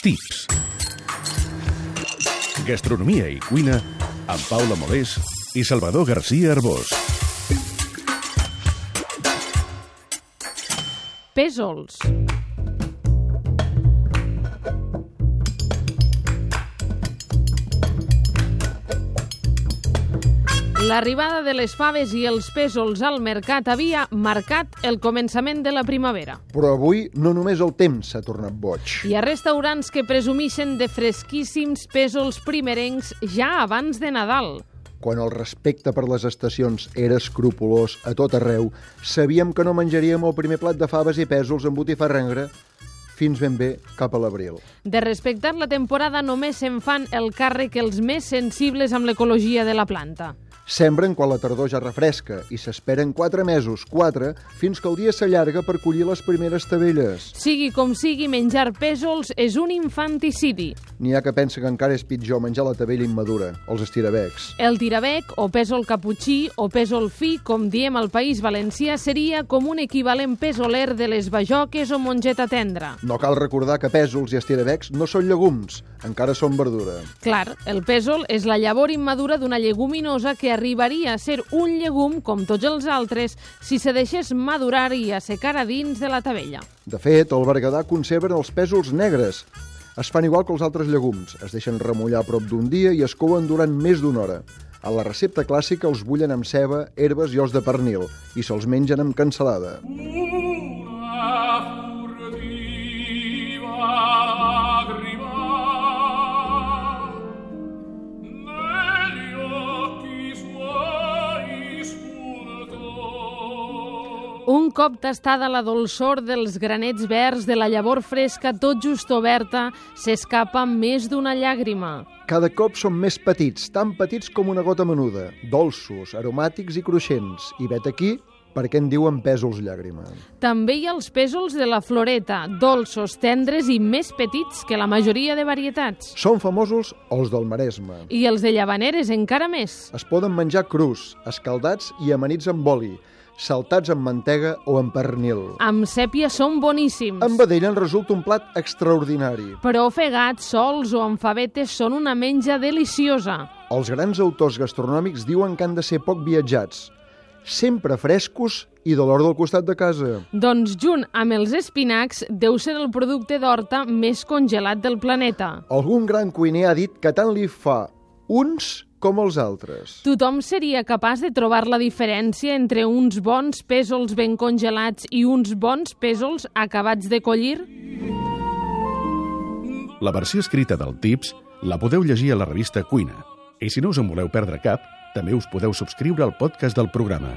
Tips. Gastronomia i cuina amb Paula Molés i Salvador García Arbós. Pèsols. L'arribada de les faves i els pèsols al mercat havia marcat el començament de la primavera. Però avui no només el temps s'ha tornat boig. Hi ha restaurants que presumixen de fresquíssims pèsols primerencs ja abans de Nadal. Quan el respecte per les estacions era escrupulós a tot arreu, sabíem que no menjaríem el primer plat de faves i pèsols amb botifarrengre fins ben bé cap a l'abril. De respectar la temporada només se'n fan el càrrec els més sensibles amb l'ecologia de la planta. Sembren quan la tardor ja refresca i s'esperen 4 mesos, 4, fins que el dia s'allarga per collir les primeres tabelles. Sigui com sigui, menjar pèsols és un infanticidi. N'hi ha que pensa que encara és pitjor menjar la tabella immadura, els estirabecs. El tirabec, o pèsol caputxí, o pèsol fi, com diem al País Valencià, seria com un equivalent pèsoler de les bajoques o mongeta tendra. No cal recordar que pèsols i estirabecs no són llegums, encara són verdura. Clar, el pèsol és la llavor immadura d'una lleguminosa que arribaria a ser un llegum com tots els altres si se deixés madurar i assecar a dins de la tabella. De fet, al Berguedà conserven els pèsols negres. Es fan igual que els altres llegums, es deixen remullar a prop d'un dia i es couen durant més d'una hora. A la recepta clàssica els bullen amb ceba, herbes i os de pernil i se'ls mengen amb cansalada. Una furtiva Un cop tastada la dolçor dels granets verds de la llavor fresca tot just oberta, s'escapa més d'una llàgrima. Cada cop són més petits, tan petits com una gota menuda, dolços, aromàtics i cruixents. I vet aquí perquè en diuen pèsols llàgrima. També hi ha els pèsols de la floreta, dolços, tendres i més petits que la majoria de varietats. Són famosos els del Maresme. I els de llavaneres encara més. Es poden menjar crus, escaldats i amanits amb oli, saltats amb mantega o amb pernil. Amb sèpia són boníssims. Amb vedella en resulta un plat extraordinari. Però ofegats, sols o amb favetes són una menja deliciosa. Els grans autors gastronòmics diuen que han de ser poc viatjats, sempre frescos i de l'hora del costat de casa. Doncs junt amb els espinacs deu ser el producte d'horta més congelat del planeta. Algun gran cuiner ha dit que tant li fa uns com els altres. Tothom seria capaç de trobar la diferència entre uns bons pèsols ben congelats i uns bons pèsols acabats de collir? La versió escrita del Tips la podeu llegir a la revista Cuina. I si no us en voleu perdre cap, també us podeu subscriure al podcast del programa.